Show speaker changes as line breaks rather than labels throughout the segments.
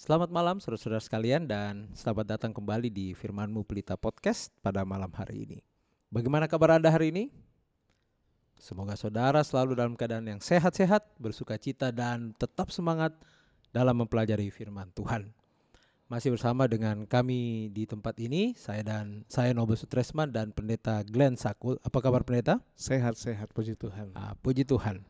Selamat malam saudara-saudara sekalian dan selamat datang kembali di Firmanmu Pelita Podcast pada malam hari ini. Bagaimana kabar Anda hari ini? Semoga saudara selalu dalam keadaan yang sehat-sehat, bersuka cita dan tetap semangat dalam mempelajari firman Tuhan. Masih bersama dengan kami di tempat ini, saya dan saya Nobel Sutresman dan Pendeta Glenn Sakul. Apa kabar Pendeta?
Sehat-sehat, puji Tuhan.
Ah, puji Tuhan.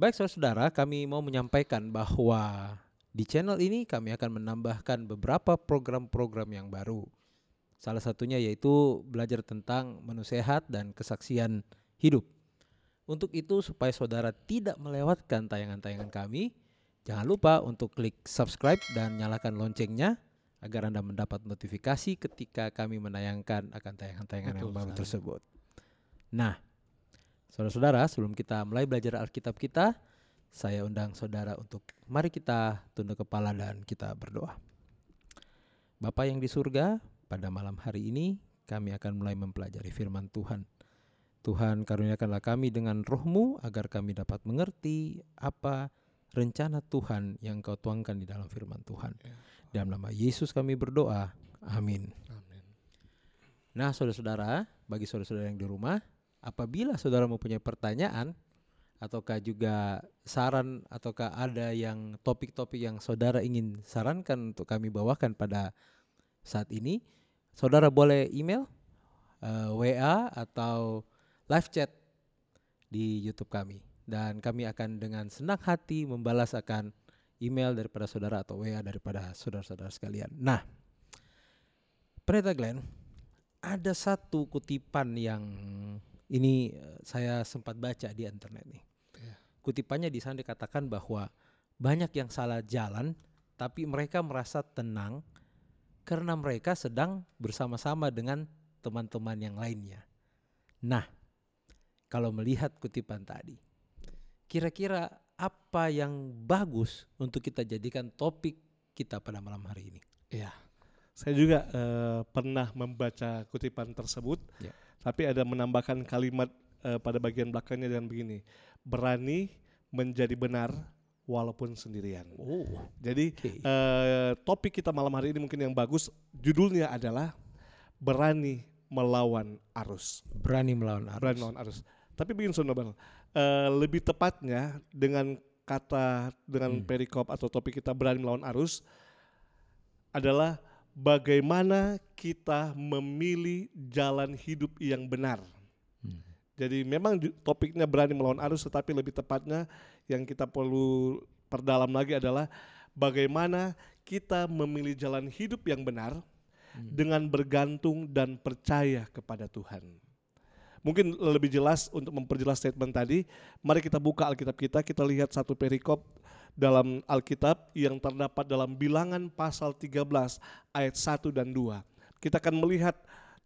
Baik saudara-saudara, kami mau menyampaikan bahwa di channel ini kami akan menambahkan beberapa program-program yang baru. Salah satunya yaitu belajar tentang menu sehat dan kesaksian hidup. Untuk itu supaya saudara tidak melewatkan tayangan-tayangan kami, jangan lupa untuk klik subscribe dan nyalakan loncengnya agar Anda mendapat notifikasi ketika kami menayangkan akan tayangan-tayangan yang baru
sekali.
tersebut. Nah, saudara-saudara, sebelum kita mulai belajar Alkitab kita, saya undang saudara untuk mari kita tunduk kepala dan kita berdoa. Bapa yang di surga, pada malam hari ini kami akan mulai mempelajari firman Tuhan. Tuhan karuniakanlah kami dengan rohmu agar kami dapat mengerti apa rencana Tuhan yang kau tuangkan di dalam firman Tuhan.
Ya.
Dalam nama Yesus kami berdoa. Amin.
Amin.
Nah, saudara-saudara, bagi saudara-saudara yang di rumah, apabila saudara mempunyai pertanyaan ataukah juga saran ataukah ada yang topik-topik yang saudara ingin sarankan untuk kami bawakan pada saat ini, saudara boleh email, eh, WA atau live chat di YouTube kami dan kami akan dengan senang hati membalas akan email daripada saudara atau WA daripada saudara-saudara sekalian. Nah, Pendeta Glenn, ada satu kutipan yang ini saya sempat baca di internet nih.
Ya.
Kutipannya di sana dikatakan bahwa banyak yang salah jalan, tapi mereka merasa tenang karena mereka sedang bersama-sama dengan teman-teman yang lainnya. Nah, kalau melihat kutipan tadi, kira-kira apa yang bagus untuk kita jadikan topik kita pada malam hari ini?
Iya. Saya juga eh, pernah membaca kutipan tersebut,
Ya.
tapi ada menambahkan kalimat eh, pada bagian belakangnya dengan begini: berani menjadi benar walaupun sendirian.
Oh,
Jadi
oke.
eh, topik kita malam hari ini mungkin yang bagus, judulnya adalah berani melawan arus.
berani melawan arus.
Berani melawan arus. Tapi begini Saudara Nobel, eh, lebih tepatnya dengan kata dengan
Hmm.
perikop atau topik kita berani melawan arus adalah bagaimana kita memilih jalan hidup yang benar. Jadi memang topiknya berani melawan arus tetapi lebih tepatnya yang kita perlu perdalam lagi adalah bagaimana kita memilih jalan hidup yang benar
Hmm.
dengan bergantung dan percaya kepada Tuhan. Mungkin lebih jelas untuk memperjelas statement tadi, mari kita buka Alkitab kita, kita lihat satu perikop dalam Alkitab yang terdapat dalam bilangan pasal 13 ayat 1 dan 2. Kita akan melihat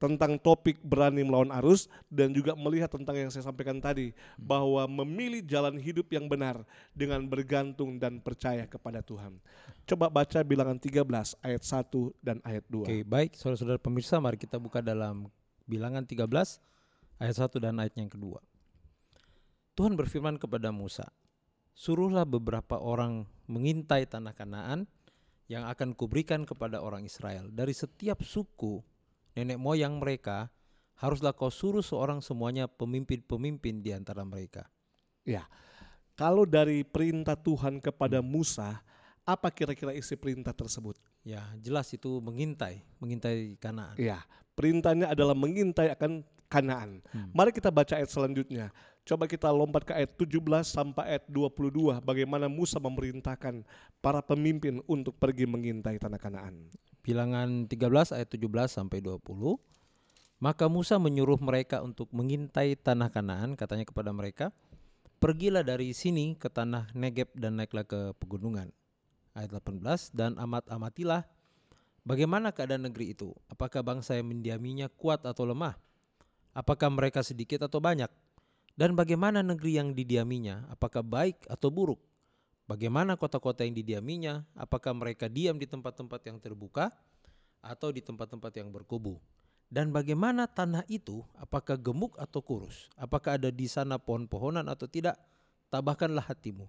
tentang topik berani melawan arus dan juga melihat tentang yang saya sampaikan tadi bahwa memilih jalan hidup yang benar dengan bergantung dan percaya kepada Tuhan. Coba baca bilangan 13 ayat 1 dan ayat 2.
Oke, baik saudara-saudara pemirsa, mari kita buka dalam bilangan 13 ayat 1 dan ayat yang kedua. Tuhan berfirman kepada Musa, Suruhlah beberapa orang mengintai tanah Kanaan yang akan kuberikan kepada orang Israel. Dari setiap suku nenek moyang mereka, haruslah kau suruh seorang semuanya pemimpin-pemimpin di antara mereka.
Ya, kalau dari perintah Tuhan kepada Musa, apa kira-kira isi perintah tersebut?
Ya, jelas itu mengintai, mengintai Kanaan.
Ya, perintahnya adalah mengintai akan Kanaan.
Hmm.
Mari kita baca ayat selanjutnya. Coba kita lompat ke ayat 17 sampai ayat 22 bagaimana Musa memerintahkan para pemimpin untuk pergi mengintai tanah Kanaan.
Bilangan 13 ayat 17 sampai 20. Maka Musa menyuruh mereka untuk mengintai tanah Kanaan, katanya kepada mereka, "Pergilah dari sini ke tanah Negeb dan naiklah ke pegunungan." Ayat 18, "Dan amat-amatilah bagaimana keadaan negeri itu? Apakah bangsa yang mendiaminya kuat atau lemah? Apakah mereka sedikit atau banyak? Dan bagaimana negeri yang didiaminya? Apakah baik atau buruk? Bagaimana kota-kota yang didiaminya? Apakah mereka diam di tempat-tempat yang terbuka atau di tempat-tempat yang berkubu? Dan bagaimana tanah itu? Apakah gemuk atau kurus? Apakah ada di sana pohon-pohonan atau tidak? Tabahkanlah hatimu.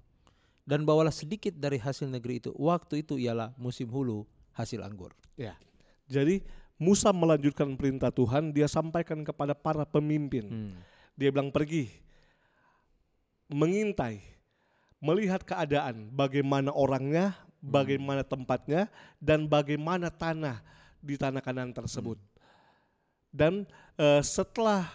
dan bawalah sedikit dari hasil negeri itu. Waktu itu ialah musim hulu hasil anggur.
Ya. Jadi Musa melanjutkan perintah Tuhan, dia sampaikan kepada para pemimpin.
Hmm.
Dia bilang pergi, mengintai, melihat keadaan, bagaimana orangnya, bagaimana tempatnya, dan bagaimana tanah di tanah kanan tersebut. Dan eh, setelah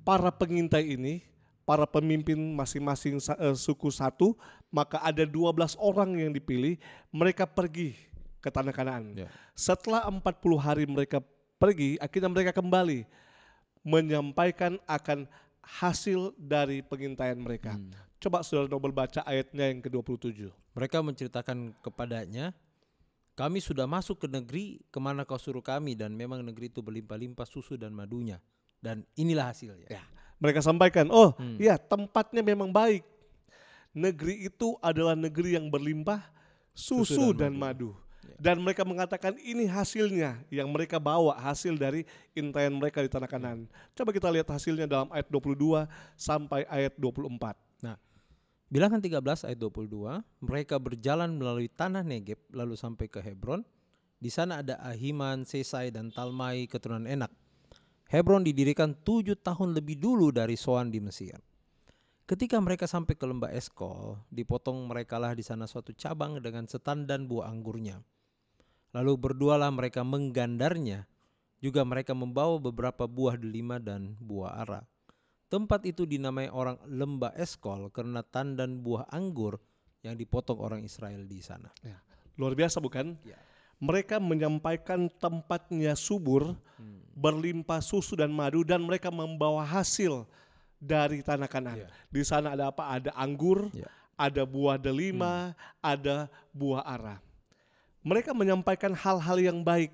para pengintai ini, para pemimpin masing-masing eh, suku satu, maka ada 12 orang yang dipilih, mereka pergi ke tanah Kanaan.
Ya.
Setelah 40 hari mereka pergi, akhirnya mereka kembali menyampaikan akan hasil dari pengintaian mereka. Coba Saudara Nobel baca ayatnya yang ke-27.
Mereka menceritakan kepadanya, kami sudah masuk ke negeri ke mana kau suruh kami dan memang negeri itu berlimpah-limpah susu dan madunya. Dan inilah hasilnya.
Ya, mereka sampaikan, oh
Hmm.
ya tempatnya memang baik. Negeri itu adalah negeri yang berlimpah susu,
Susu
dan,
dan
madu. Dan mereka mengatakan ini hasilnya yang mereka bawa hasil dari intaian mereka di tanah kanan. Coba kita lihat hasilnya dalam ayat 22 sampai ayat 24.
Nah, bilangan 13 ayat 22, mereka berjalan melalui tanah Negeb lalu sampai ke Hebron. Di sana ada Ahiman, Sesai, dan Talmai keturunan Enak. Hebron didirikan tujuh tahun lebih dulu dari Soan di Mesir. Ketika mereka sampai ke lembah Eskol, dipotong merekalah di sana suatu cabang dengan setandan buah anggurnya. Lalu berdualah mereka menggandarnya. Juga mereka membawa beberapa buah delima dan buah ara. Tempat itu dinamai orang lembah Eskol karena tandan buah anggur yang dipotong orang Israel di sana.
Ya. Luar biasa bukan?
Ya.
Mereka menyampaikan tempatnya subur,
Hmm.
berlimpah susu dan madu dan mereka membawa hasil dari tanah kanan.
Ya.
Di sana ada apa? Ada anggur,
Ya.
ada buah delima, ada buah ara. Mereka menyampaikan hal-hal yang baik.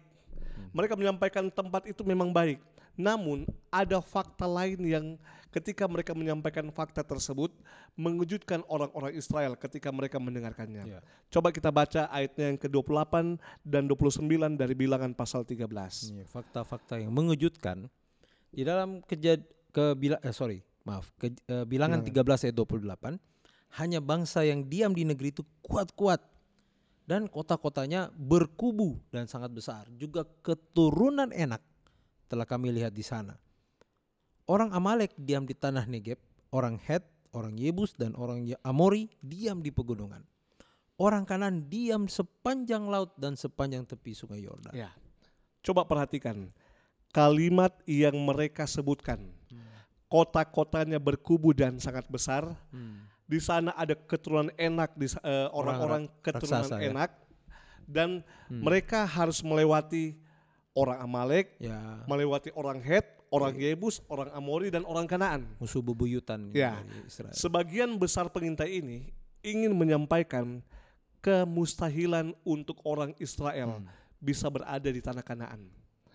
Mereka menyampaikan tempat itu memang baik. Namun ada fakta lain yang ketika mereka menyampaikan fakta tersebut mengejutkan orang-orang Israel ketika mereka mendengarkannya.
Ya.
Coba kita baca ayatnya yang ke-28 dan 29 dari bilangan pasal 13.
Ini fakta-fakta yang mengejutkan di dalam kejad ke bila, eh, sorry maaf ke, eh, bilangan 13 ayat 28 hanya bangsa yang diam di negeri itu kuat-kuat dan kota-kotanya berkubu dan sangat besar juga keturunan enak telah kami lihat di sana orang Amalek diam di tanah Negeb orang Het orang Yebus dan orang Ya- Amori diam di pegunungan orang kanan diam sepanjang laut dan sepanjang tepi sungai Yordan
Ya. Coba perhatikan kalimat yang mereka sebutkan. Kota-kotanya berkubu dan sangat besar.
Hmm.
Di sana ada keturunan enak di eh, orang-orang
Orang
keturunan
raksasa, ya.
enak dan mereka harus melewati orang Amalek,
ya
melewati orang Het, orang Yebus, orang Amori dan orang Kanaan.
musuh bebuyutan
Ya.
Israel.
Sebagian besar pengintai ini ingin menyampaikan kemustahilan untuk orang Israel bisa berada di tanah Kanaan.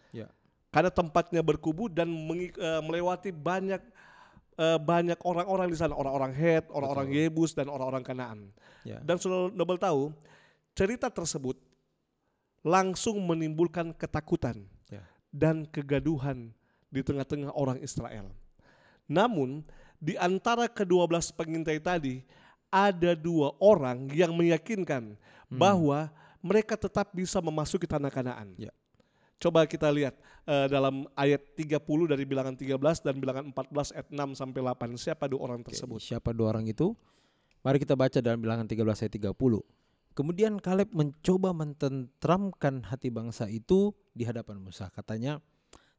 Ya.
Karena tempatnya berkubu dan mengi- eh, melewati banyak eh, banyak orang-orang di sana, orang-orang Het, orang-orang Yebus dan orang-orang Kanaan.
Ya.
Dan saudara Nobel tahu, cerita tersebut langsung menimbulkan ketakutan
Ya.
dan kegaduhan di tengah-tengah orang Israel. Namun di antara kedua belas pengintai tadi ada dua orang yang meyakinkan bahwa mereka tetap bisa memasuki tanah Kanaan.
Ya.
Coba kita lihat eh, dalam ayat 30 dari bilangan 13 dan bilangan 14 ayat 6 sampai 8 siapa dua orang
Oke,
tersebut.
Siapa dua orang itu? Mari kita baca dalam bilangan 13 ayat 30. Kemudian Kaleb mencoba mententramkan hati bangsa itu di hadapan Musa. Katanya,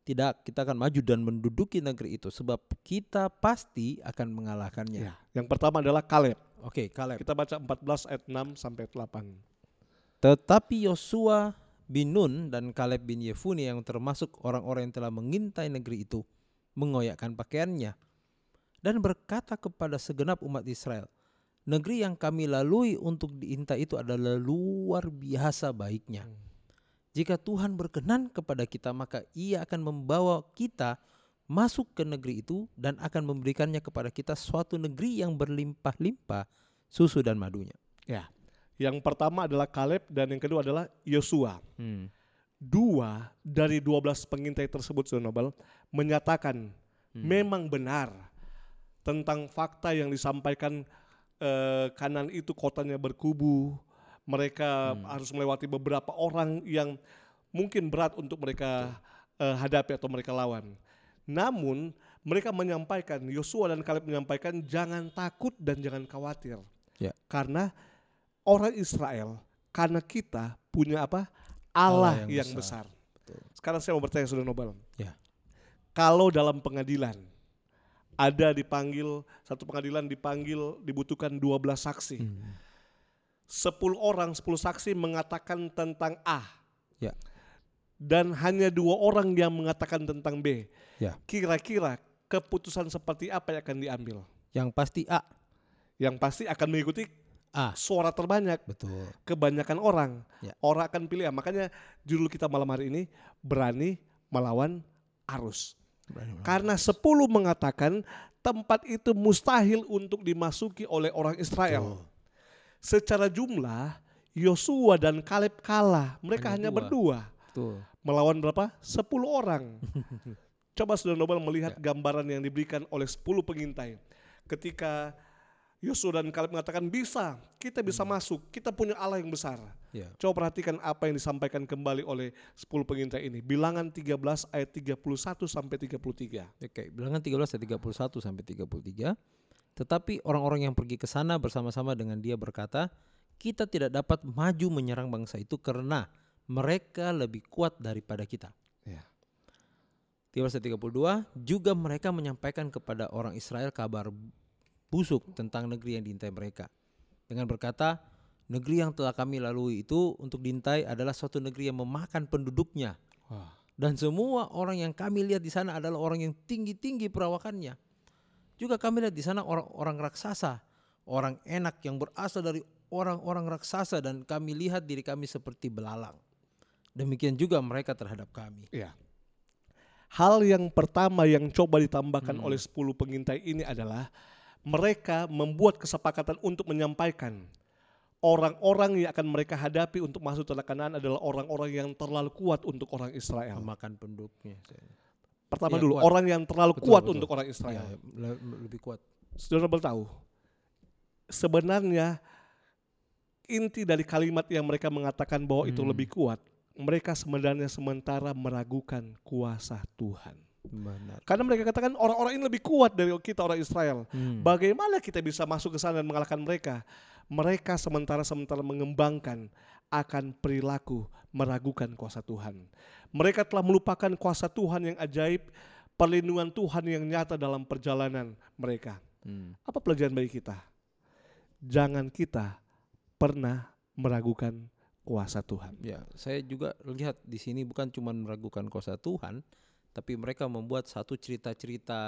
tidak, kita akan maju dan menduduki negeri itu sebab kita pasti akan mengalahkannya.
Ya. Yang pertama adalah Kaleb.
Oke, Kaleb.
Kita baca 14 ayat 6 sampai 8.
Tetapi Yosua bin Nun dan Kaleb bin Yefune yang termasuk orang-orang yang telah mengintai negeri itu mengoyakkan pakaiannya dan berkata kepada segenap umat Israel, negeri yang kami lalui untuk diintai itu adalah luar biasa baiknya. Jika Tuhan berkenan kepada kita maka ia akan membawa kita masuk ke negeri itu dan akan memberikannya kepada kita suatu negeri yang berlimpah-limpah susu dan madunya.
Ya. Yang pertama adalah Kaleb dan yang kedua adalah Yosua.
Hmm.
Dua dari 12 pengintai tersebut Nobel menyatakan memang benar tentang fakta yang disampaikan eh, kanan itu kotanya berkubu. Mereka harus melewati beberapa orang yang mungkin berat untuk mereka eh, hadapi atau mereka lawan. Namun mereka menyampaikan, Yosua dan Kaleb menyampaikan jangan takut dan jangan khawatir.
Ya.
Karena orang Israel, karena kita punya apa? Allah,
Allah
yang,
yang
besar.
besar. Betul.
Sekarang saya mau bertanya Saudara Nobel.
Ya.
Kalau dalam pengadilan ada dipanggil satu pengadilan dipanggil dibutuhkan 12 saksi.
Hmm.
10 orang, 10 saksi mengatakan tentang A
Ya.
dan hanya dua orang yang mengatakan tentang B.
Ya.
Kira-kira keputusan seperti apa yang akan diambil?
Yang pasti A.
Yang pasti akan mengikuti
A.
suara terbanyak,
Betul.
kebanyakan orang.
Ya.
Orang akan pilih A. Makanya judul kita malam hari ini berani melawan arus. Karena 10 mengatakan tempat itu mustahil untuk dimasuki oleh orang Israel.
Betul.
Secara jumlah Yosua dan Kaleb kalah. Mereka hanya,
Hanya
berdua.
Betul.
Melawan berapa? 10 orang. Coba Saudara Nobel melihat gambaran yang diberikan oleh 10 pengintai. Ketika Yosua dan Kaleb mengatakan bisa, kita bisa masuk, kita punya Allah yang besar.
Ya.
Coba perhatikan apa yang disampaikan kembali oleh 10 pengintai ini. Bilangan 13 ayat 31 sampai 33.
Oke, bilangan 13 ayat 31 sampai 33. Tetapi orang-orang yang pergi ke sana bersama-sama dengan dia berkata, kita tidak dapat maju menyerang bangsa itu karena mereka lebih kuat daripada kita.
Ya.
13 ayat 32, juga mereka menyampaikan kepada orang Israel kabar busuk tentang negeri yang diintai mereka. Dengan berkata, negeri yang telah kami lalui itu untuk diintai adalah suatu negeri yang memakan penduduknya.
Wah.
Dan semua orang yang kami lihat di sana adalah orang yang tinggi-tinggi perawakannya. Juga kami lihat di sana orang-orang raksasa, orang enak yang berasal dari orang-orang raksasa dan kami lihat diri kami seperti belalang. Demikian juga mereka terhadap kami.
Ya. Hal yang pertama yang coba ditambahkan oleh 10 pengintai ini adalah mereka membuat kesepakatan untuk menyampaikan orang-orang yang akan mereka hadapi untuk masuk tanah Kanaan adalah orang-orang yang terlalu kuat untuk orang Israel.
Memakan penduduknya.
Pertama
Iya,
dulu,
kuat.
orang yang terlalu
Betul,
kuat
betul.
untuk orang Israel.
Ya, le- lebih kuat.
Saudara tahu, sebenarnya inti dari kalimat yang mereka mengatakan bahwa itu
Hmm.
lebih kuat, mereka sebenarnya sementara meragukan kuasa Tuhan.
Benar.
Karena mereka katakan orang-orang ini lebih kuat dari kita orang Israel.
Hmm.
Bagaimana kita bisa masuk ke sana dan mengalahkan mereka? Mereka sementara-sementara mengembangkan akan perilaku meragukan kuasa Tuhan. Mereka telah melupakan kuasa Tuhan yang ajaib, perlindungan Tuhan yang nyata dalam perjalanan mereka.
Hmm.
Apa pelajaran bagi kita? Jangan kita pernah meragukan kuasa Tuhan.
Ya, saya juga lihat di sini bukan cuma meragukan kuasa Tuhan, tapi mereka membuat satu cerita-cerita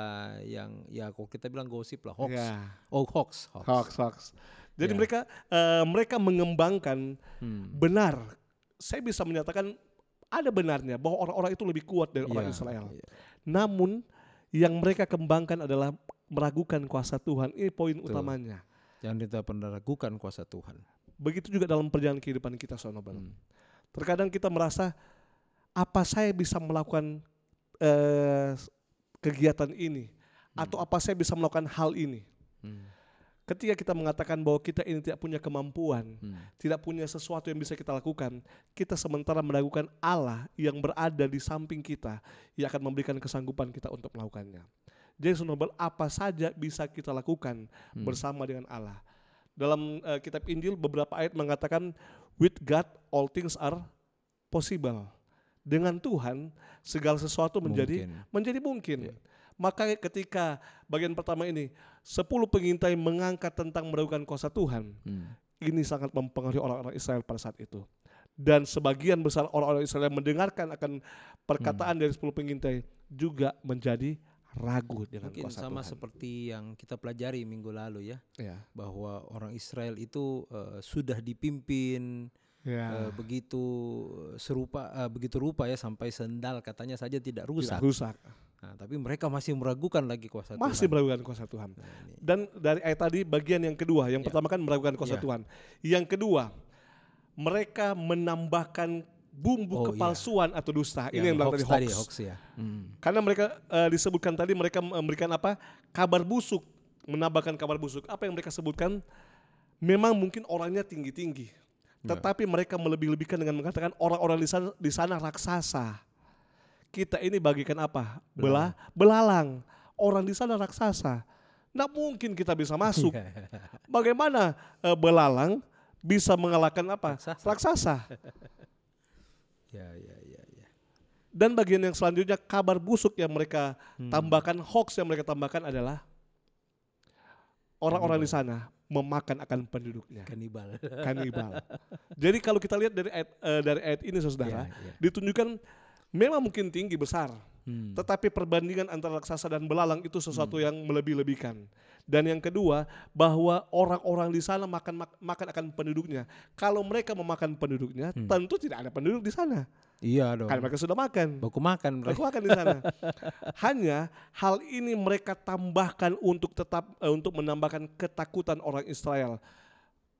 yang ya kalau kita bilang gosip lah, hoax.
Ya,
Oh, hoax, hoax.
hoax, hoax. Jadi
Ya.
mereka eh, mereka mengembangkan
Hmm.
benar. Saya bisa menyatakan ada benarnya bahwa orang-orang itu lebih kuat dari orang
Ya,
Israel.
ya.
Namun yang mereka kembangkan adalah meragukan kuasa Tuhan. Ini poin
Betul.
utamanya.
Jangan kita pernah ragukan kuasa Tuhan.
Begitu juga dalam perjalanan kehidupan kita, Nobel.
Hmm.
Terkadang kita merasa apa saya bisa melakukan eh, kegiatan ini atau apa saya bisa melakukan hal ini.
Hmm.
Ketika kita mengatakan bahwa kita ini tidak punya kemampuan,
Hmm.
tidak punya sesuatu yang bisa kita lakukan, kita sementara meragukan Allah yang berada di samping kita yang akan memberikan kesanggupan kita untuk melakukannya. Jadi Saudara, apa saja bisa kita lakukan
Hmm.
bersama dengan Allah. Dalam eh, kitab Injil beberapa ayat mengatakan with God all things are possible. Dengan Tuhan segala sesuatu menjadi
Mungkin.
menjadi mungkin.
Ya.
Maka ketika bagian pertama ini 10 pengintai mengangkat tentang meragukan kuasa Tuhan,
Hmm.
ini sangat mempengaruhi orang-orang Israel pada saat itu. Dan sebagian besar orang-orang Israel yang mendengarkan akan perkataan dari 10 pengintai juga menjadi ragu dengan
Mungkin
kuasa
sama
Tuhan.
seperti yang kita pelajari minggu lalu ya,
Ya.
bahwa orang Israel itu eh, sudah dipimpin
Ya.
eh, begitu serupa eh, begitu rupa ya sampai sendal katanya saja tidak rusak.
Tidak rusak.
Nah, tapi mereka masih meragukan lagi kuasa
Masih
Tuhan.
meragukan kuasa Tuhan.
Nah, ini.
Dan dari ayat tadi bagian yang kedua, yang
Ya.
pertama kan meragukan kuasa
Ya.
Tuhan. Yang kedua, mereka menambahkan bumbu
Oh, iya.
kepalsuan atau dusta.
Yang
Ini yang bilang
hoax
tadi hoax.
hoax ya. Hmm.
Karena mereka eh, disebutkan tadi mereka memberikan apa? Kabar busuk menambahkan kabar busuk. Apa yang mereka sebutkan? Memang mungkin orangnya tinggi-tinggi, tetapi mereka melebih-lebihkan dengan mengatakan orang-orang di sana, di sana raksasa. Kita ini bagikan apa? Bela, belalang. Orang di sana raksasa. Nggak mungkin kita bisa masuk. Bagaimana eh, belalang bisa mengalahkan apa?
Raksasa.
raksasa.
Ya, ya, ya, ya.
Dan bagian yang selanjutnya kabar busuk yang mereka tambahkan, hoax yang mereka tambahkan adalah orang-orang di sana memakan akan penduduknya,
Kanibal.
kanibal. Jadi kalau kita lihat dari ayat, eh, dari ayat ini saudara,
Ya, ya.
ditunjukkan memang mungkin tinggi besar,
Hmm.
tetapi perbandingan antara raksasa dan belalang itu sesuatu yang melebih-lebihkan. Dan yang kedua, bahwa orang-orang di sana makan mak- makan akan penduduknya. Kalau mereka memakan penduduknya, tentu tidak ada penduduk di sana.
Iya dong.
Karena mereka sudah makan.
Baku makan mereka.
Aku akan di sana. Hanya hal ini mereka tambahkan untuk tetap eh, untuk menambahkan ketakutan orang Israel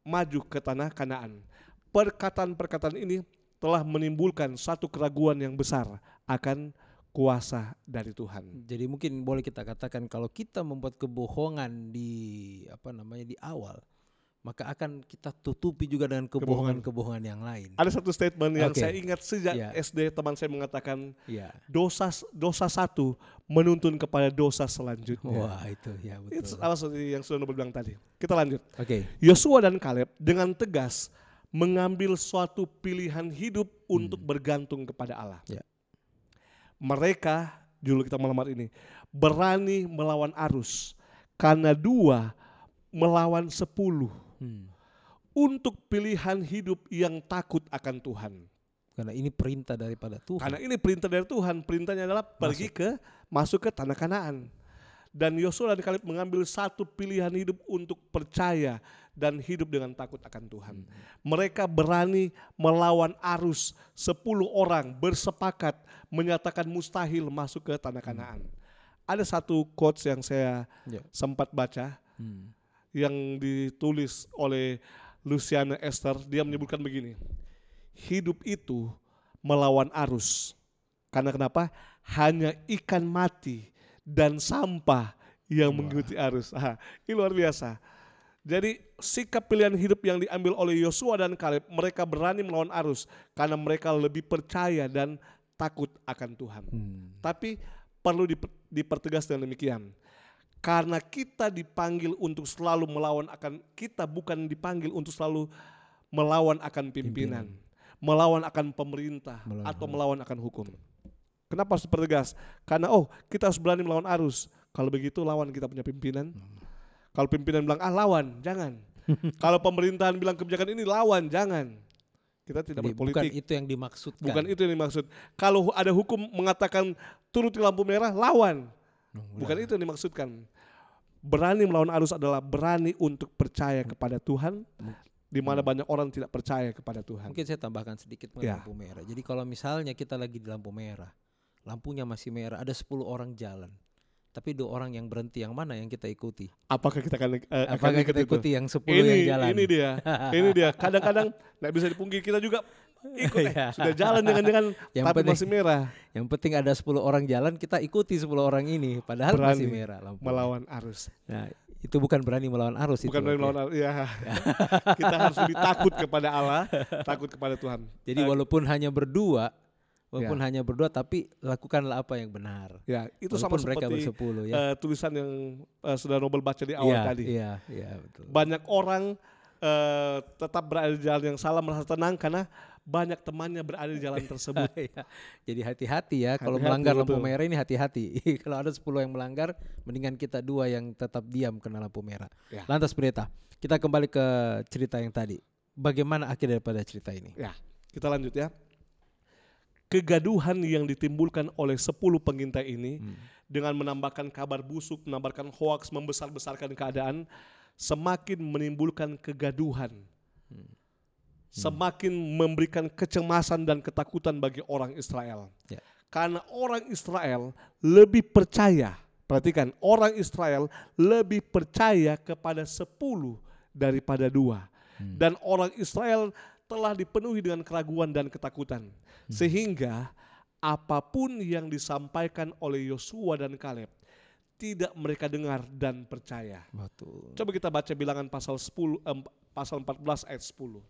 maju ke tanah Kanaan. Perkataan-perkataan ini telah menimbulkan satu keraguan yang besar akan kuasa dari Tuhan.
Jadi mungkin boleh kita katakan kalau kita membuat kebohongan di apa namanya di awal, maka akan kita tutupi juga dengan kebohongan-kebohongan yang lain.
Ada satu statement yang
Oke.
saya ingat sejak
Ya.
SD teman saya mengatakan
Iya.
dosa dosa satu menuntun kepada dosa selanjutnya.
Wah, itu ya
Itu
betul.
seperti yang sudah Nobel bilang tadi. Kita lanjut.
Oke.
Yosua dan Kaleb dengan tegas mengambil suatu pilihan hidup untuk bergantung kepada Allah.
Ya.
Mereka, judul kita malam hari ini, berani melawan arus karena dua melawan sepuluh
Hmm.
untuk pilihan hidup yang takut akan Tuhan.
Karena ini perintah daripada Tuhan.
Karena ini perintah dari Tuhan. Perintahnya adalah pergi ke masuk ke tanah Kanaan. Dan Yosua dan Kaleb mengambil satu pilihan hidup untuk percaya dan hidup dengan takut akan Tuhan. Mereka berani melawan arus. Sepuluh orang bersepakat menyatakan mustahil masuk ke tanah Kanaan. Ada satu quotes yang saya
Ya.
sempat baca
Hmm.
yang ditulis oleh Luciana Esther. Dia menyebutkan begini. Hidup itu melawan arus. Karena kenapa? Hanya ikan mati dan sampah yang mengikuti arus. Ah, ini luar biasa. Jadi sikap pilihan hidup yang diambil oleh Yosua dan Kaleb, mereka berani melawan arus karena mereka lebih percaya dan takut akan Tuhan.
Hmm.
Tapi perlu diper- dipertegas dengan demikian. Karena kita dipanggil untuk selalu melawan akan kita bukan dipanggil untuk selalu melawan akan pimpinan, melawan akan pemerintah
Melawan
atau melawan akan hukum. Kenapa harus dipertegas? Karena oh, kita harus berani melawan arus. Kalau begitu lawan kita punya pimpinan. Kalau pimpinan bilang ah lawan, jangan. Kalau pemerintahan bilang kebijakan ini lawan, jangan. Kita tidak
Jadi bukan
berpolitik.
itu yang dimaksudkan.
Bukan itu yang dimaksud. Kalau ada hukum mengatakan turuti lampu merah, lawan.
Hmm,
Bukan itu yang dimaksudkan. Berani melawan arus adalah berani untuk percaya kepada Tuhan, di mana banyak orang tidak percaya kepada Tuhan.
Mungkin saya tambahkan sedikit mengenai
Ya.
lampu merah. Jadi kalau misalnya kita lagi di lampu merah, lampunya masih merah, ada 10 orang jalan. Tapi dua orang yang berhenti yang mana yang kita ikuti?
Apakah kita akan, akan
Apakah
ikut
kita
itu?
ikuti yang 10
Ini,
yang jalan?
ini dia, ini dia. Kadang-kadang nggak bisa dipungkiri kita juga ikut eh. Sudah jalan dengan-dengan
Yang
tapi
penting-
masih merah.
Yang penting ada 10 orang jalan, kita ikuti 10 orang ini padahal masih
Berani
merah lampu.
Melawan arus.
Nah, itu bukan berani melawan arus
Bukan
itu.
berani melawan arus. Ya. kita harus lebih takut kepada Allah, takut kepada Tuhan.
Jadi
Eh,
walaupun hanya berdua, walaupun
Ya.
hanya berdua tapi lakukanlah apa yang benar.
Ya, itu sama
walaupun mereka
seperti
bersepuluh ya.
eh, tulisan yang eh, sudah Nobel baca di awal
Iya,
tadi.
Iya, iya betul.
Banyak orang eh, tetap berada di jalan yang salah merasa tenang karena banyak temannya berada di jalan tersebut.
Iya. Jadi hati-hati ya kalau melanggar lampu
betul.
merah ini hati-hati. kalau ada 10 yang melanggar, mendingan kita dua yang tetap diam kena lampu merah.
Ya.
Lantas pendeta, kita kembali ke cerita yang tadi. Bagaimana akhir daripada cerita ini?
Ya, kita lanjut ya. Kegaduhan yang ditimbulkan oleh 10 pengintai ini
Hmm.
dengan menambahkan kabar busuk, menambahkan hoaks, membesar-besarkan keadaan, semakin menimbulkan kegaduhan. Semakin memberikan kecemasan dan ketakutan bagi orang Israel.
Ya.
Karena orang Israel lebih percaya, perhatikan, orang Israel lebih percaya kepada 10 daripada dua. Dan orang Israel telah dipenuhi dengan keraguan dan ketakutan. Sehingga apa pun yang disampaikan oleh Yosua dan Kaleb tidak mereka dengar dan percaya.
Betul.
Coba kita baca bilangan pasal 10 em, pasal 14 ayat 10.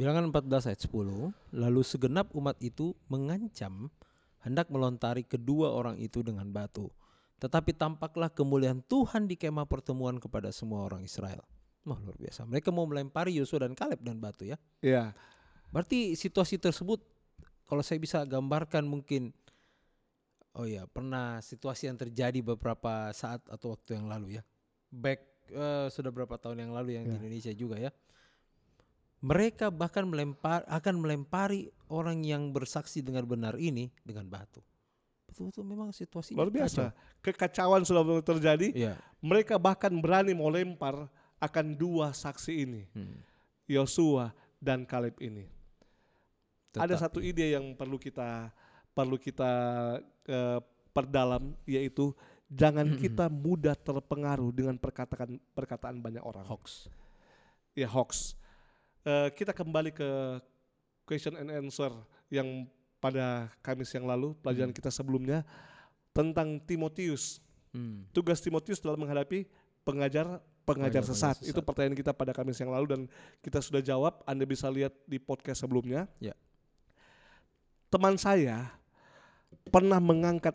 Bilangan 14 ayat 10, lalu segenap umat itu mengancam hendak melontari kedua orang itu dengan batu. Tetapi tampaklah kemuliaan Tuhan di kemah pertemuan kepada semua orang Israel. Wah luar biasa. Mereka mau melempari Yosua dan Kaleb dan batu ya.
Ya,
Berarti situasi tersebut kalau saya bisa gambarkan mungkin oh ya pernah situasi yang terjadi beberapa saat atau waktu yang lalu ya. Back eh, sudah berapa tahun yang lalu yang di
Ya.
Indonesia juga ya. Mereka bahkan melempar akan melempari orang yang bersaksi dengan benar ini dengan batu. Betul-betul memang situasi
luar biasa. Kekacauan sudah terjadi.
Iya.
Mereka bahkan berani mau lempar akan dua saksi ini,
Hmm.
Yosua dan Kaleb ini. Ada
Tetap-
satu ide yang perlu kita perlu kita eh, perdalam yaitu jangan kita mudah terpengaruh dengan perkataan perkataan banyak orang.
hoax.
Ya hoax. Eh, kita kembali ke question and answer yang pada Kamis yang lalu pelajaran
Hmm.
kita sebelumnya tentang Timotius.
Hmm.
Tugas Timotius dalam menghadapi pengajar pengajar sesat.
sesat.
Itu pertanyaan kita pada Kamis yang lalu dan kita sudah jawab. Anda bisa lihat di podcast sebelumnya.
Ya.
Teman saya pernah mengangkat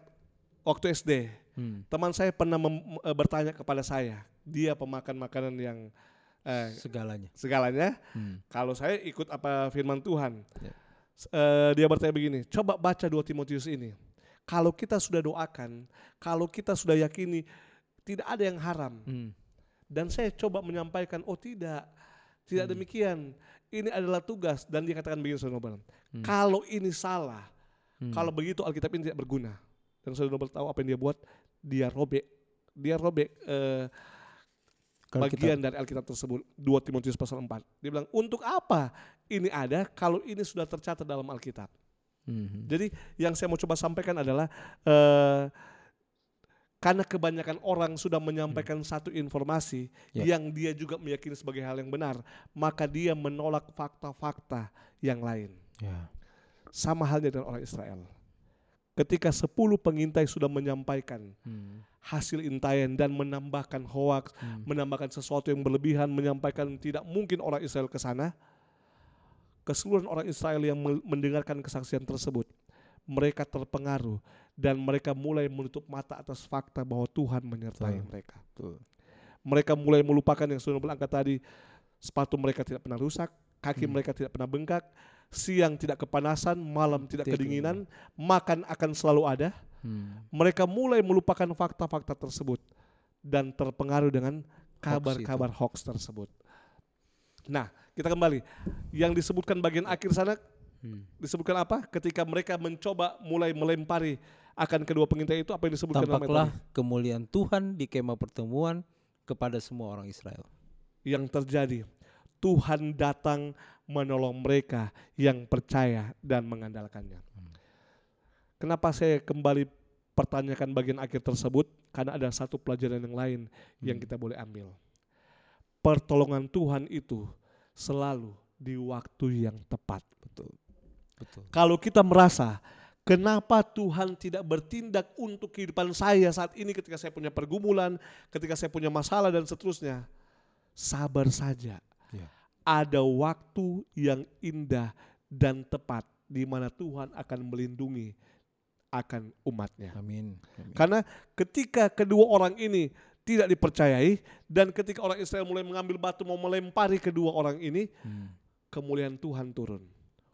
waktu SD.
Hmm.
Teman saya pernah mem- eh, bertanya kepada saya. Dia pemakan makanan yang eh,
Segalanya.
segalanya.
Hmm.
Kalau saya ikut apa firman Tuhan.
Ya.
Eh, dia bertanya begini, coba baca 2 Timotius ini. Kalau kita sudah doakan, kalau kita sudah yakini tidak ada yang haram.
Hmm.
Dan saya coba menyampaikan, oh tidak, tidak
Hmm.
demikian. Ini adalah tugas dan dia katakan begini Saudara Noble.
Hmm.
Kalau ini salah,
Hmm.
kalau begitu Alkitab ini tidak berguna. Dan Saudara Noble tahu apa yang dia buat? Dia robek, dia robek eh,
Kalau kita-
bagian dari Alkitab tersebut 2 Timotius pasal 4. Dia bilang, "Untuk apa ini ada kalau ini sudah tercatat dalam Alkitab?"
Hmm.
Jadi yang saya mau coba sampaikan adalah eh, karena kebanyakan orang sudah menyampaikan satu informasi
Ya.
yang dia juga meyakini sebagai hal yang benar, maka dia menolak fakta-fakta yang lain.
Ya.
Sama halnya dengan orang Israel. Ketika 10 pengintai sudah menyampaikan
Hmm.
hasil intaian dan menambahkan hoaks,
Hmm.
menambahkan sesuatu yang berlebihan, menyampaikan tidak mungkin orang Israel ke sana. Keseluruhan orang Israel yang mendengarkan kesaksian tersebut, mereka terpengaruh dan mereka mulai menutup mata atas fakta bahwa Tuhan menyertai
Betul.
mereka.
Betul.
Mereka mulai melupakan yang sudah berangkat tadi, sepatu mereka tidak pernah rusak, kaki
Hmm.
mereka tidak pernah bengkak, siang tidak kepanasan, malam tidak kedinginan, makan akan selalu ada.
Hmm.
Mereka mulai melupakan fakta-fakta tersebut dan terpengaruh dengan kabar-kabar hoax tersebut. Nah, kita kembali. Yang disebutkan bagian akhir sana
Hmm.
disebutkan apa? Ketika mereka mencoba mulai melempari akan kedua pengintai itu apa yang disebutkan dalam
Tampaklah
tadi?
kemuliaan Tuhan di kemah pertemuan kepada semua orang Israel.
yang terjadi. Tuhan datang menolong mereka yang percaya dan mengandalkannya. Kenapa saya kembali pertanyakan bagian akhir tersebut? Karena ada satu pelajaran yang lain yang
Hmm.
kita boleh ambil. Pertolongan Tuhan itu selalu di waktu yang tepat.
Betul. Betul.
Kalau kita merasa kenapa Tuhan tidak bertindak untuk kehidupan saya saat ini ketika saya punya pergumulan, ketika saya punya masalah dan seterusnya, sabar saja.
Ya.
Ada waktu yang indah dan tepat di mana Tuhan akan melindungi akan umatnya.
Amin. Amin.
Karena ketika kedua orang ini tidak dipercayai dan ketika orang Israel mulai mengambil batu mau melempari kedua orang ini,
Hmm.
kemuliaan Tuhan turun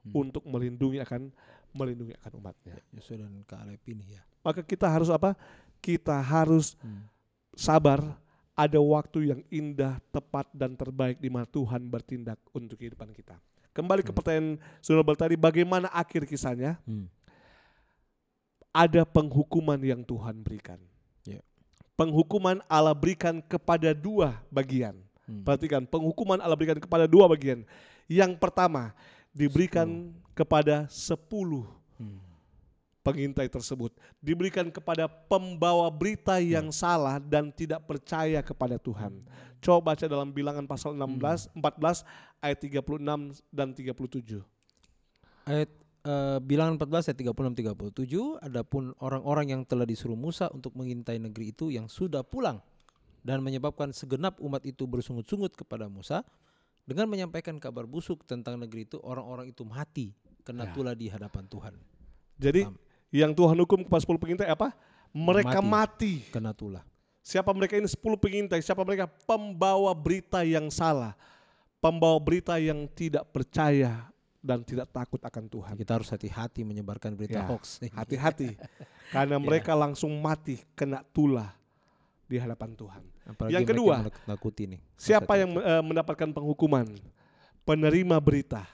Hmm.
untuk melindungi akan melindungi akan umatnya.
Yosua dan Kaleb ini ya.
Maka kita harus apa? Kita harus
Hmm.
sabar. Ada waktu yang indah, tepat dan terbaik di mana Tuhan bertindak untuk kehidupan kita. Kembali ke
Hmm.
pertanyaan Saudara tadi, bagaimana akhir kisahnya?
Hmm.
Ada penghukuman yang Tuhan berikan.
Ya.
Penghukuman Allah berikan kepada dua bagian.
Hmm.
Perhatikan, penghukuman Allah berikan kepada dua bagian. Yang pertama diberikan kepada sepuluh
Hmm.
pengintai tersebut. Diberikan kepada pembawa berita yang salah dan tidak percaya kepada Tuhan. Coba baca dalam bilangan pasal 16, 14 ayat 36 dan 37.
Ayat eh, bilangan 14 ayat 36 37 adapun orang-orang yang telah disuruh Musa untuk mengintai negeri itu yang sudah pulang dan menyebabkan segenap umat itu bersungut-sungut kepada Musa dengan menyampaikan kabar busuk tentang negeri itu orang-orang itu mati kena
Ya.
tulah di hadapan Tuhan
Jadi
Paham.
yang Tuhan hukum kepada 10 pengintai apa? Mereka mati.
kena tulah
Siapa mereka ini 10 pengintai? Siapa mereka? Pembawa berita yang salah. Pembawa berita yang tidak percaya dan tidak takut akan Tuhan.
kita harus hati-hati menyebarkan berita
Ya,
hoax
Hati-hati. Karena mereka langsung mati kena tulah di hadapan Tuhan.
Apalagi
Yang kedua,
nih
Siapa yang eh, mendapatkan penghukuman? Penerima berita.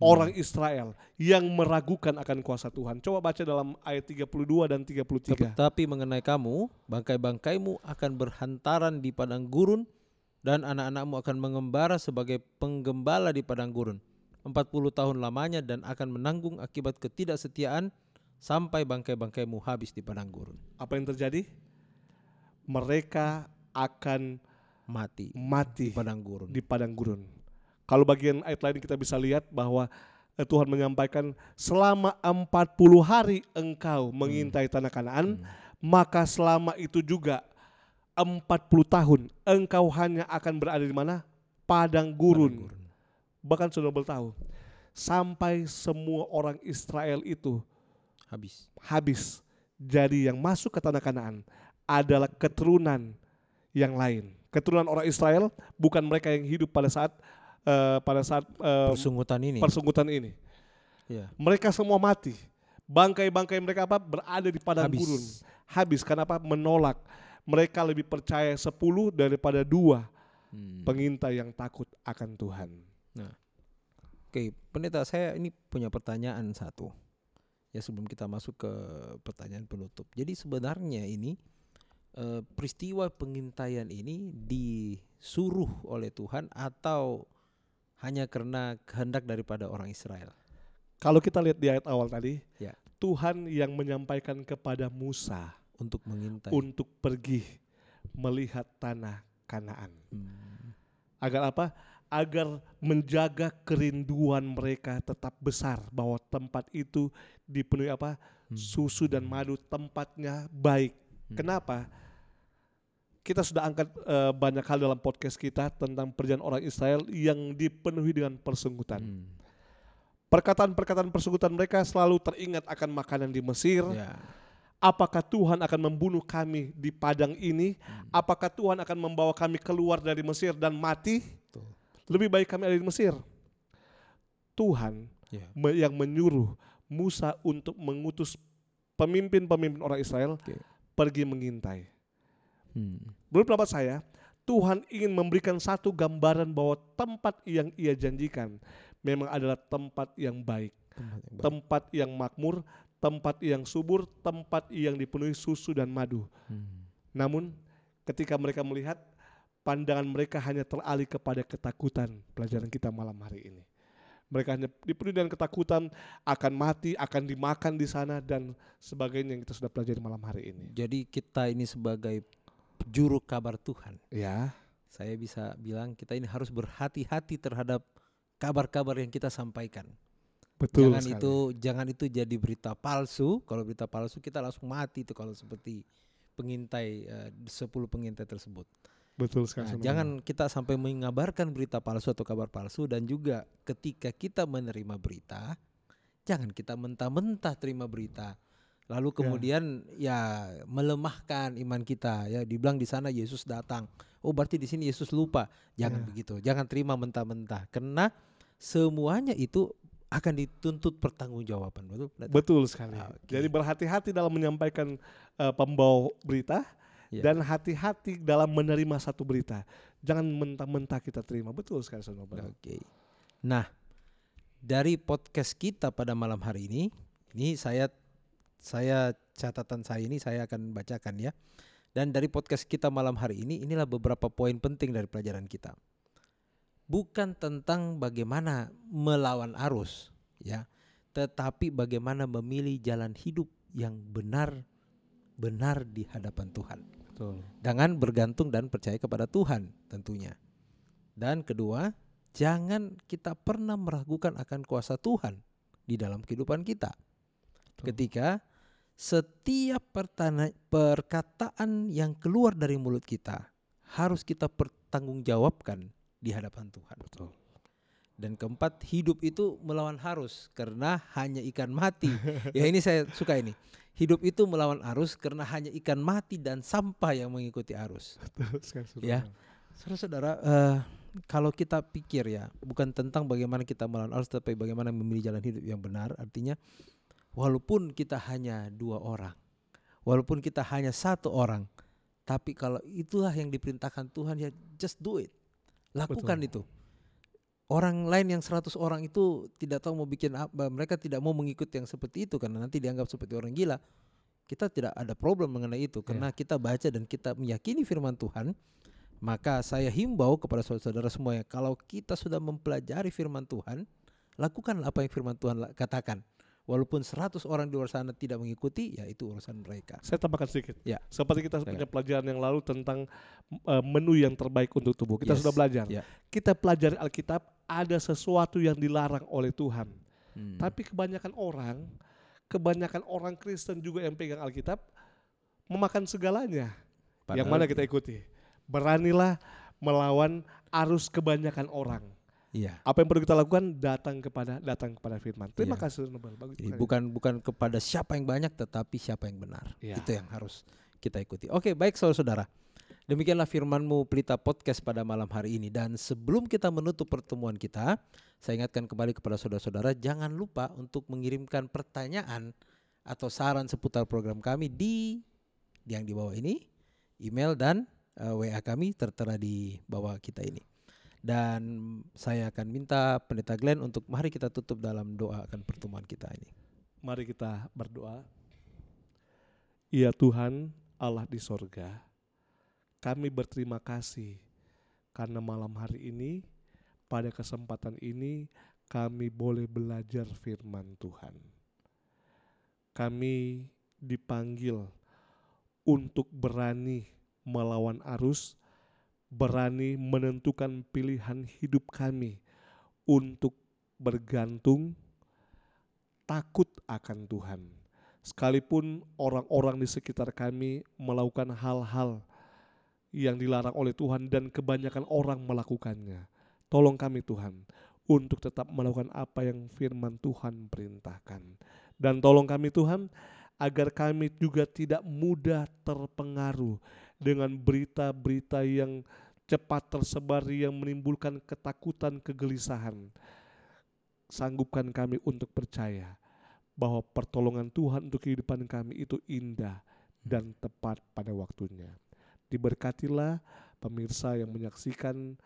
Orang Israel yang meragukan akan kuasa Tuhan. Coba baca dalam ayat 32 dan 33.
Tetapi mengenai kamu, bangkai-bangkaimu akan berhantaran di padang gurun dan anak-anakmu akan mengembara sebagai penggembala di padang gurun. 40 tahun lamanya dan akan menanggung akibat ketidaksetiaan sampai bangkai-bangkaimu habis di padang gurun.
Apa yang terjadi? Mereka akan
Mati
mati
di padang gurun.
di padang gurun. Kalau bagian ayat lain kita bisa lihat bahwa eh, Tuhan menyampaikan selama 40 hari engkau mengintai tanah Kanaan, maka selama itu juga 40 tahun engkau hanya akan berada di mana? Padang gurun. Bahkan sudah bertahu sampai semua orang Israel itu
Habis.
habis. Jadi yang masuk ke tanah Kanaan adalah keturunan yang lain. Keturunan orang Israel bukan mereka yang hidup pada saat eh, pada saat eh,
Persungutan ini.
persungkutan ini.
ya.
Mereka semua mati. Bangkai-bangkai mereka apa berada di padang
Habis.
gurun. Habis karena apa? Menolak. Mereka lebih percaya 10 daripada dua
Hmm.
pengintai yang takut akan Tuhan.
Oke, pendeta saya ini punya pertanyaan satu. Ya sebelum kita masuk ke pertanyaan penutup. Jadi sebenarnya ini eh, peristiwa pengintaian ini disuruh oleh Tuhan atau hanya karena kehendak daripada orang Israel?
Kalau kita lihat di ayat awal tadi,
Ya.
Tuhan yang menyampaikan kepada Musa
Untuk mengintai.
untuk pergi melihat tanah Kanaan.
Hmm.
Agar apa? Agar menjaga kerinduan mereka tetap besar bahwa tempat itu dipenuhi apa?
Hmm.
Susu dan madu tempatnya baik. Kenapa? Kita sudah angkat eh, banyak hal dalam podcast kita tentang perjalanan orang Israel yang dipenuhi dengan persungkutan.
Hmm.
Perkataan-perkataan persungkutan mereka selalu teringat akan makanan di Mesir,
Ya.
apakah Tuhan akan membunuh kami di padang ini?
Hmm.
Apakah Tuhan akan membawa kami keluar dari Mesir dan mati?
Betul.
Lebih baik kami ada di Mesir. Tuhan
Ya.
yang menyuruh Musa untuk mengutus pemimpin-pemimpin orang Israel
Oke.
Pergi mengintai.
Hmm.
Menurut pendapat saya, Tuhan ingin memberikan satu gambaran bahwa tempat yang ia janjikan memang adalah tempat yang baik,
Tempat yang baik.
tempat yang makmur, tempat yang subur, tempat yang dipenuhi susu dan madu.
Hmm.
Namun ketika mereka melihat pandangan mereka hanya teralih kepada ketakutan pelajaran kita malam hari ini. Mereka hanya dipenuhi dengan ketakutan akan mati, akan dimakan di sana dan sebagainya yang kita sudah pelajari malam hari ini.
Jadi kita ini sebagai juru kabar Tuhan.
Ya,
saya bisa bilang kita ini harus berhati-hati terhadap kabar-kabar yang kita sampaikan.
betul
jangan
sekali.
itu jangan itu jadi berita palsu. Kalau berita palsu kita langsung mati itu kalau seperti pengintai eh, 10 pengintai tersebut.
Betul sekali.
Nah, jangan kita sampai mengabarkan berita palsu atau kabar palsu dan juga ketika kita menerima berita jangan kita mentah-mentah terima berita lalu kemudian ya melemahkan iman kita ya dibilang di sana Yesus datang oh berarti di sini Yesus lupa jangan
Ya.
begitu jangan terima mentah-mentah karena semuanya itu akan dituntut pertanggungjawaban betul?
Betul sekali.
Ah, oke.
Jadi berhati-hati dalam menyampaikan eh, pembawa berita
Ya.
dan hati-hati dalam menerima satu berita. Jangan mentah-mentah kita terima. Betul sekali saudara. Bram.
Oke. Nah, dari podcast kita pada malam hari ini, ini saya saya catatan saya ini saya akan bacakan ya. Dan dari podcast kita malam hari ini, inilah beberapa poin penting dari pelajaran kita. Bukan tentang bagaimana melawan arus, ya, tetapi bagaimana memilih jalan hidup yang benar benar di hadapan Tuhan
Betul.
dengan bergantung dan percaya kepada Tuhan tentunya. Dan kedua, jangan kita pernah meragukan akan kuasa Tuhan di dalam kehidupan kita. Ketika setiap pertana- perkataan yang keluar dari mulut kita harus kita pertanggungjawabkan di hadapan Tuhan.
Betul.
Dan keempat, hidup itu melawan arus karena hanya ikan mati. ya ini saya suka ini. Hidup itu melawan arus karena hanya ikan mati dan sampah yang mengikuti arus.
Saudara.
Ya. Saudara-saudara, eh, kalau kita pikir ya, bukan tentang bagaimana kita melawan arus, tapi bagaimana memilih jalan hidup yang benar. Artinya, walaupun kita hanya dua orang, walaupun kita hanya satu orang, tapi kalau itulah yang diperintahkan Tuhan ya just do it, lakukan
Betul.
itu. Orang lain yang 100 orang itu tidak tahu mau bikin apa, mereka tidak mau mengikuti yang seperti itu karena nanti dianggap seperti orang gila. Kita tidak ada problem mengenai itu karena kita baca dan kita meyakini firman Tuhan. Maka saya himbau kepada saudara-saudara semuanya, kalau kita sudah mempelajari firman Tuhan, lakukan apa yang firman Tuhan katakan. Walaupun 100 orang di luar sana tidak mengikuti, ya itu urusan mereka.
Saya tambahkan sedikit.
Ya.
Seperti kita punya pelajaran yang lalu tentang eh, menu yang terbaik untuk tubuh. Kita
Yes.
sudah belajar.
Ya.
Kita pelajari Alkitab ada sesuatu yang dilarang oleh Tuhan.
Hmm.
Tapi kebanyakan orang, kebanyakan orang Kristen juga yang pegang Alkitab memakan segalanya. yang
Padahal-
mana kita ikuti? Beranilah melawan arus kebanyakan orang.
Iya.
Apa yang perlu kita lakukan? Datang kepada datang kepada firman. Terima
Iya.
kasih Nobel. Bagus
Jadi
sekali.
bukan bukan kepada siapa yang banyak tetapi siapa yang benar.
Ya.
Itu yang harus kita ikuti. Oke, baik saudara-saudara. Demikianlah firmanmu Pelita Podcast pada malam hari ini dan sebelum kita menutup pertemuan kita, saya ingatkan kembali kepada saudara-saudara jangan lupa untuk mengirimkan pertanyaan atau saran seputar program kami di yang di bawah ini, email dan eh, WA kami tertera di bawah kita ini. Dan saya akan minta Pendeta Glenn untuk mari kita tutup dalam doa akan pertemuan kita ini.
Mari kita berdoa. Ya Tuhan Allah di sorga, kami berterima kasih karena malam hari ini, pada kesempatan ini kami boleh belajar firman Tuhan. Kami dipanggil untuk berani melawan arus, berani menentukan pilihan hidup kami untuk bergantung takut akan Tuhan. Sekalipun orang-orang di sekitar kami melakukan hal-hal yang dilarang oleh Tuhan dan kebanyakan orang melakukannya. Tolong kami Tuhan untuk tetap melakukan apa yang firman Tuhan perintahkan. Dan tolong kami Tuhan agar kami juga tidak mudah terpengaruh dengan berita-berita yang cepat tersebar yang menimbulkan ketakutan, kegelisahan. Sanggupkan kami untuk percaya bahwa pertolongan Tuhan untuk kehidupan kami itu indah dan tepat pada waktunya. Diberkatilah pemirsa yang menyaksikan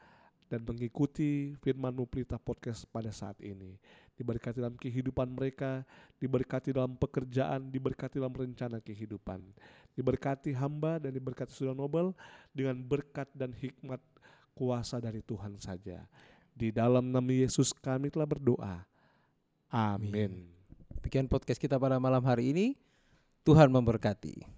dan mengikuti firman Pelita Podcast pada saat ini. Diberkati dalam kehidupan mereka, diberkati dalam pekerjaan, diberkati dalam rencana kehidupan. Diberkati hamba dan diberkati Saudara Nobel dengan berkat dan hikmat kuasa dari Tuhan saja. Di dalam nama Yesus kami telah berdoa. Amin.
Demikian podcast kita pada malam hari ini. Tuhan memberkati.